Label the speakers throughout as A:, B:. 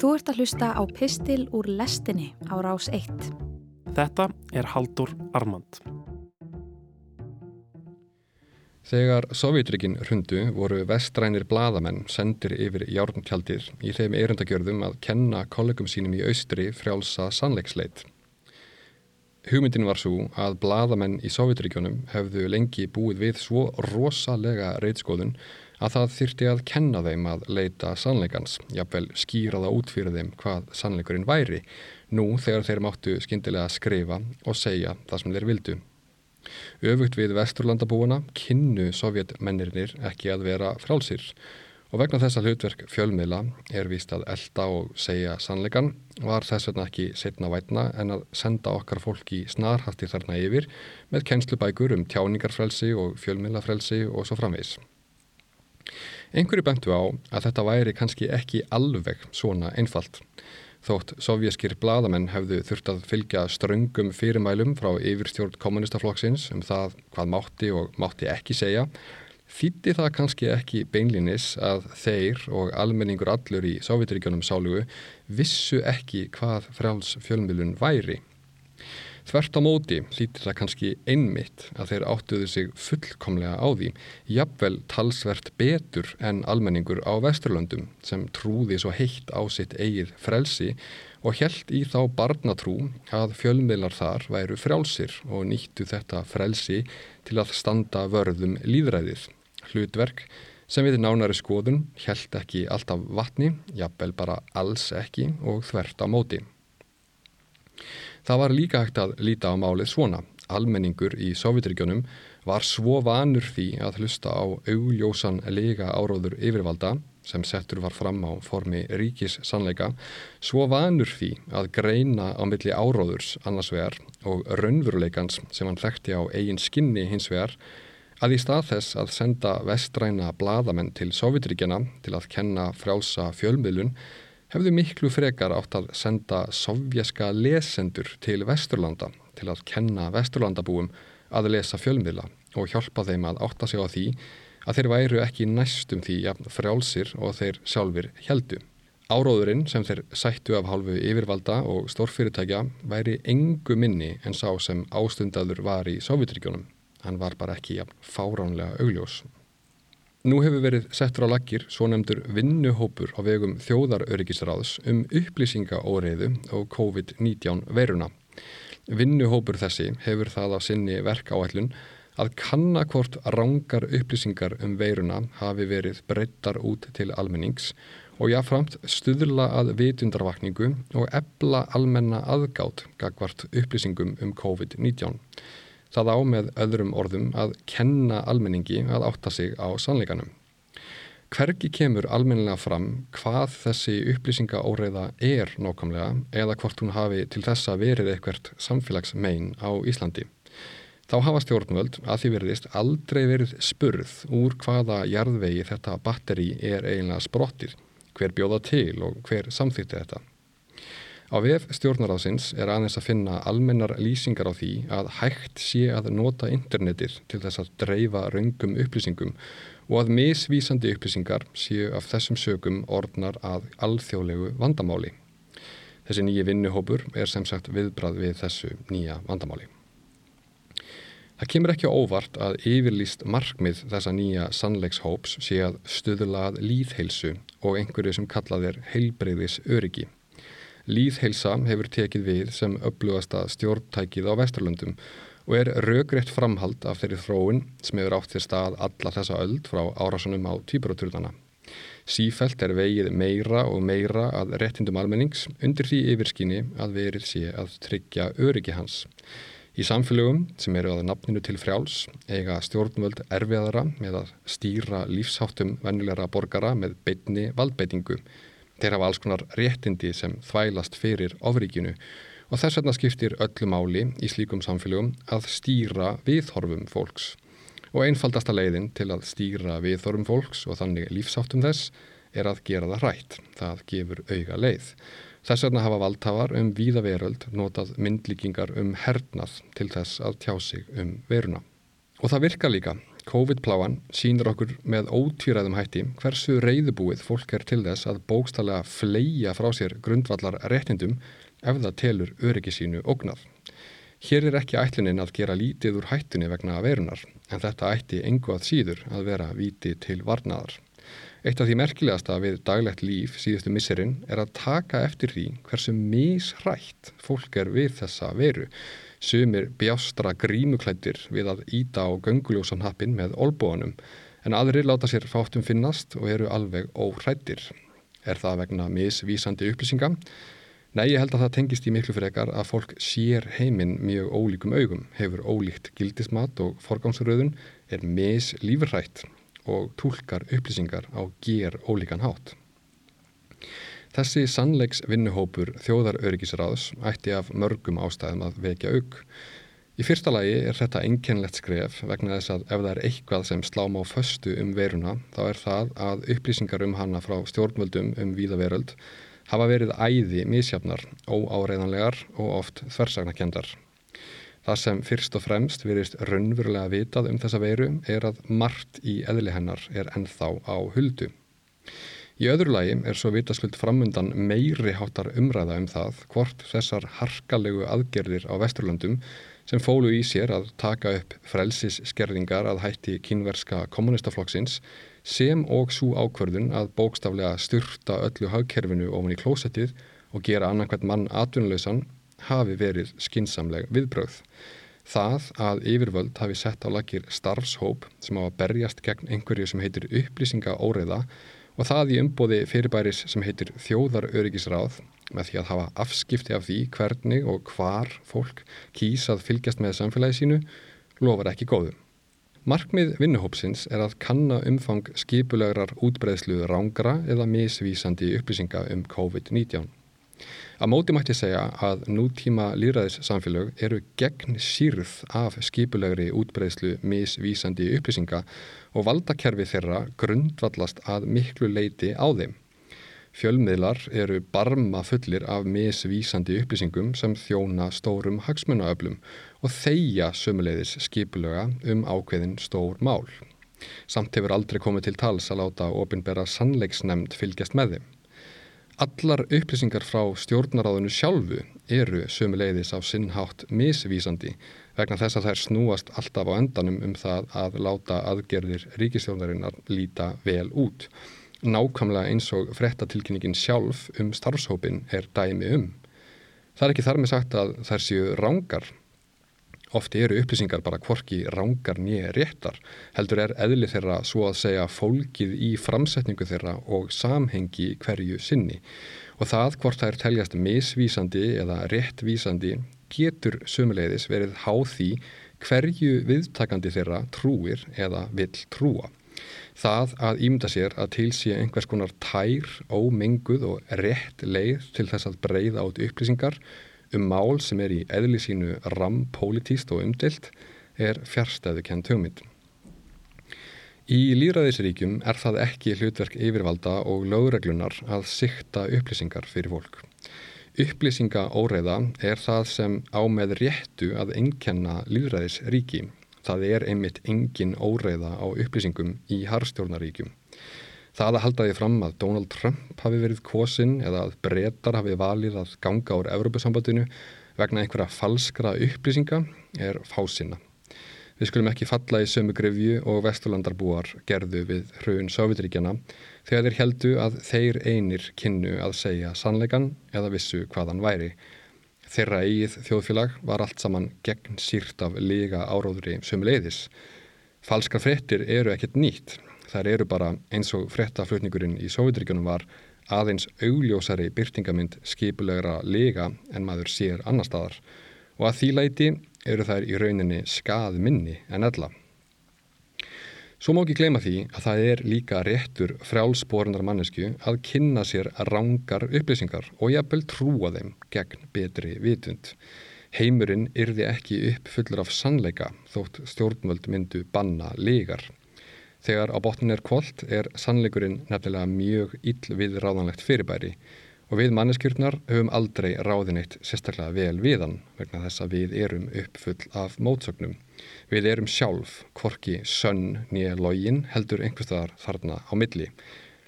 A: Þú ert að hlusta á Pistil úr lestinni á rás 1.
B: Þetta er Haldur Armand.
C: Þegar Sovjetrikinn hrundu voru vestrænir bladamenn sendir yfir járntjaldir í þeim erundagjörðum að kenna kollegum sínum í austri frjálsa sannleiksleit. Hugmyndin var svo að bladamenn í Sovjetríkjónum hefðu lengi búið við svo rosalega reytskoðun að það þyrti að kenna þeim að leita sannleikans, jafnvel skýra það út fyrir þeim hvað sannleikurinn væri, nú þegar þeir máttu skindilega skrifa og segja það sem þeir vildu. Öfugt við vesturlandabúuna kynnu sovjetmennirnir ekki að vera frálsir Og vegna þessa hlutverk fjölmiðla er víst að elda og segja sannleikan var þess vegna ekki setna vætna en að senda okkar fólki snarhasti þarna yfir með kennslubækur um tjáningarfrelsi og fjölmiðlafrelsi og svo framvegs. Einhverju bentu á að þetta væri kannski ekki alveg svona einfalt. Þótt sovjaskir bladamenn hefðu þurft að fylgja ströngum fyrirmælum frá yfirstjórn kommunistaflokksins um það hvað mátti og mátti ekki segja Þýtti það kannski ekki beinlinis að þeir og almenningur allur í Sovjetiríkjónum sálugu vissu ekki hvað fráls fjölmjölun væri. Þvert á móti hlýtti það kannski einmitt að þeir áttuðu sig fullkomlega á því, jafnvel talsvert betur en almenningur á Vesturlöndum sem trúði svo heitt á sitt eigið frelsi og held í þá barnatrú að fjölmiðlar þar væru frjálsir og nýttu þetta frelsi til að standa vörðum líðræðið hlutverk sem við nánari skoðun held ekki alltaf vatni, jafnvel bara alls ekki og þvert á móti. Það var líka hægt að líta á málið svona. Almenningur í Sovjetregjónum var svo vanur því að hlusta á augljósan lega áróður yfirvalda sem settur var fram á formi ríkis sannleika, svo vanur því að greina á milli áróðurs annars vegar og raunveruleikans sem hann þekkti á eigin skinni hins vegar að í stað þess að senda vestræna bladamenn til Sovjetríkjana til að kenna frjálsa fjölmiðlun hefðu miklu frekar átt að senda sovjaska lesendur til Vesturlanda til að kenna Vesturlandabúum að lesa fjölmiðla og hjálpa þeim að átta sig á því að þeir væru ekki næstum því jafn frjálsir og þeir sjálfur heldu. Áróðurinn sem þeir sættu af hálfu yfirvalda og stórfyrirtækja væri engu minni en sá sem ástundadur var í Sovjetríkjónum hann var bara ekki ja, fáránlega augljós. Nú hefur verið settur á laggir svo nefndur vinnuhópur á vegum þjóðaröryggisráðs um upplýsingaóreiðu og COVID-19 veruna. Vinnuhópur þessi hefur það á sinni verkáætlun að kannakvort rángar upplýsingar um veiruna hafi verið breyttar út til almennings og jáframt stuðla að vitundarvakningu og ebla almenna aðgátt gagvart upplýsingum um COVID-19. Það á með öðrum orðum að kenna almenningi að átta sig á sannleikanum. Hvergi kemur almennilega fram hvað þessi upplýsingaóreiða er nákvæmlega eða hvort hún hafi til þessa verið eitthvert samfélagsmein á Íslandi. Þá hafa stjórnvöld að því veriðist aldrei verið spurð úr hvaða jarðvegi þetta batteri er eiginlega sprottir, hver bjóða til og hver samþýtti þetta. Á VF stjórnaráðsins er aðeins að finna almennar lýsingar á því að hægt sé að nota internetir til þess að dreifa raungum upplýsingum og að misvísandi upplýsingar séu af þessum sögum orðnar að alþjóðlegu vandamáli. Þessi nýji vinnuhópur er sem sagt viðbrað við þessu nýja vandamáli. Það kemur ekki óvart að yfirlýst markmið þessa nýja sannleikshóps sé að stuðlað líðheilsu og einhverju sem kallað er heilbreyðis öryggi. Líðheilsa hefur tekið við sem upplugasta stjórntækið á Vesturlundum og er raugreitt framhald af þeirri þróun sem hefur átt til stað alla þessa öld frá árasunum á týpuraturnana. Sífælt er vegið meira og meira að réttindum almennings undir því yfirskinni að verið sé að tryggja öryggi hans. Í samfélögum sem eru að nafninu til frjáls eiga stjórnvöld erfiðara með að stýra lífsháttum vennilegra borgara með beitni valdbeitingu Þeir hafa alls konar réttindi sem þvælast fyrir ofríkinu og þess vegna skiptir öllu máli í slíkum samfélögum að stýra viðhorfum fólks. Og einfaldasta leiðin til að stýra viðhorfum fólks og þannig lífsáttum þess er að gera það rætt. Það gefur auga leið. Þess vegna hafa valdhafar um víða veröld notað myndlíkingar um hernað til þess að tjá sig um veruna. Og það virka líka. COVID-pláan sínur okkur með ótvíræðum hætti hversu reyðubúið fólk er til þess að bókstallega fleia frá sér grundvallar réttindum ef það telur öryggi sínu ógnað. Hér er ekki ætlunin að gera lítið úr hættunni vegna verunar en þetta ætti engu að síður að vera viti til varnaðar. Eitt af því merkilegasta við daglegt líf síðustu misserinn er að taka eftir því hversu misrætt fólk er við þessa veru Sumir bjástra grímuklættir við að íta á gönguljósan happin með olbóanum en aðrir láta sér fátum finnast og eru alveg óhrættir. Er það vegna misvísandi upplýsinga? Nei, ég held að það tengist í miklu fyrir ekkar að fólk sér heiminn mjög ólíkum augum, hefur ólíkt gildismat og forgámsröðun, er mislífrætt og tólkar upplýsingar á ger ólíkan hátt. Þessi sannleiks vinnuhópur þjóðaröryggisráðs ætti af mörgum ástæðum að vekja auk. Í fyrsta lagi er þetta einkennlegt skref vegna þess að ef það er eitthvað sem slám á föstu um veruna þá er það að upplýsingar um hana frá stjórnvöldum um víðaveröld hafa verið æði misjafnar, óáreiðanlegar og oft þversagnakendar. Það sem fyrst og fremst virist raunverulega vitað um þessa veru er að margt í eðli hennar er ennþá á huldu. Í öðru lagi er svo vitaskult framundan meiri hátar umræða um það hvort þessar harkalegu aðgerðir á Vesturlandum sem fólu í sér að taka upp frelsisskerðingar að hætti kínverska kommunistaflokksins sem og svo ákverðun að bókstaflega styrta öllu hagkerfinu ofan í klósettið og gera annarkvæmt mann atvinnuleysan hafi verið skinsamleg viðbröð. Það að yfirvöld hafi sett á lakir starfshóp sem á að berjast gegn einhverju sem heitir upplýsinga óreiða og það í umbóði fyrirbæris sem heitir þjóðaröryggisráð með því að hafa afskipti af því hvernig og hvar fólk kýsað fylgjast með samfélagi sínu lofar ekki góðu. Markmið vinnuhópsins er að kanna umfang skipulegrar útbreðslu rángra eða misvísandi upplýsinga um COVID-19. Að móti mætti segja að nútíma líðræðissamfélög eru gegn sírð af skipulegri útbreyðslu misvísandi upplýsinga og valdakerfi þeirra grundvallast að miklu leiti á þeim. Fjölmiðlar eru barma fullir af misvísandi upplýsingum sem þjóna stórum hagsmunaöflum og þeia sömuleiðis skipulega um ákveðin stór mál. Samt hefur aldrei komið til tals að láta ofinbera sannleiksnemnd fylgjast með þeim. Allar upplýsingar frá stjórnaráðinu sjálfu eru sömuleiðis á sinnhátt misvísandi vegna þess að þær snúast alltaf á endanum um það að láta aðgerðir ríkistjórnarinnar líta vel út. Nákvæmlega eins og frettatilkynningin sjálf um starfshópin er dæmi um. Það er ekki þar með sagt að þær séu rángar Oft eru upplýsingar bara kvorki rángar nýja réttar, heldur er eðli þeirra svo að segja fólkið í framsetningu þeirra og samhengi hverju sinni. Og það hvort það er teljast misvísandi eða réttvísandi getur sömuleiðis verið háð því hverju viðtakandi þeirra trúir eða vill trúa. Það að ímda sér að tilsýja einhvers konar tær, ómenguð og rétt leið til þess að breyða át upplýsingar um mál sem er í eðli sínu rampolítíst og umdilt er fjärstæðu kent hugmynd. Í líraðisríkjum er það ekki hlutverk yfirvalda og lögreglunar að sikta upplýsingar fyrir fólk. Upplýsinga óreiða er það sem á með réttu að enkenna líðræðisríki. Það er einmitt engin óreiða á upplýsingum í harstjórnaríkjum. Það að halda því fram að Donald Trump hafi verið kosin eða að breytar hafi valið að ganga úr Evrópusambandinu vegna einhverja falskra upplýsinga er fásinna. Við skulum ekki falla í sömu grefju og vesturlandarbúar gerðu við hrjun Sovjetríkjana þegar þeir heldu að þeir einir kynnu að segja sannleikan eða vissu hvaðan væri. Þeirra eigið þjóðfélag var allt saman gegn sírt af liga áróðri sömu leiðis. Falska frettir eru ekkert nýtt þær eru bara eins og frettaflutningurinn í Sovjetríkunum var aðeins augljósari byrtingamind skipulegra lega en maður sér annar staðar og að því læti eru þær í rauninni skað minni en ella. Svo má ekki gleyma því að það er líka réttur frjálsporundar mannesku að kynna sér rángar upplýsingar og jafnvel trúa þeim gegn betri vitund. Heimurinn yrði ekki upp fullur af sannleika þótt stjórnvöld myndu banna legar. Þegar á botnin er kvólt er sannleikurinn nefnilega mjög ill við ráðanlegt fyrirbæri Og við manneskjurnar höfum aldrei ráðineitt sérstaklega vel við hann vegna þess að við erum uppfull af mótsögnum. Við erum sjálf, korki, sönn, nýja login heldur einhverstaðar þarna á milli.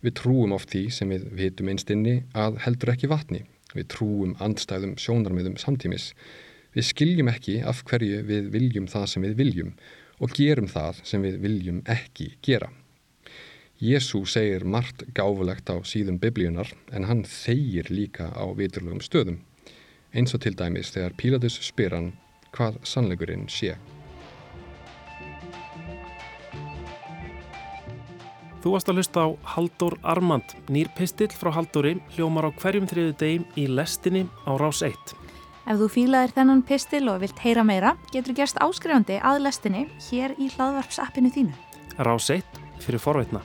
C: Við trúum oft því sem við vitum einstinni að heldur ekki vatni. Við trúum andstæðum sjónarmiðum samtímis. Við skiljum ekki af hverju við viljum það sem við viljum og gerum það sem við viljum ekki gera. Jésu segir margt gáfulegt á síðum biblíunar en hann þeir líka á viturlegum stöðum. Eins og til dæmis þegar Pílatus spyr hann hvað sannleikurinn sé.
B: Þú varst að hlusta á Haldur Armand, nýr pistill frá Halduri, hljómar á hverjum þriðu degim í lestinni á rás 1.
A: Ef þú fílaðir þennan pistil og vilt heyra meira, getur gerst áskrifandi að lestinni hér í hlaðvarpsappinu þínu.
B: 1 fyrir forveitna.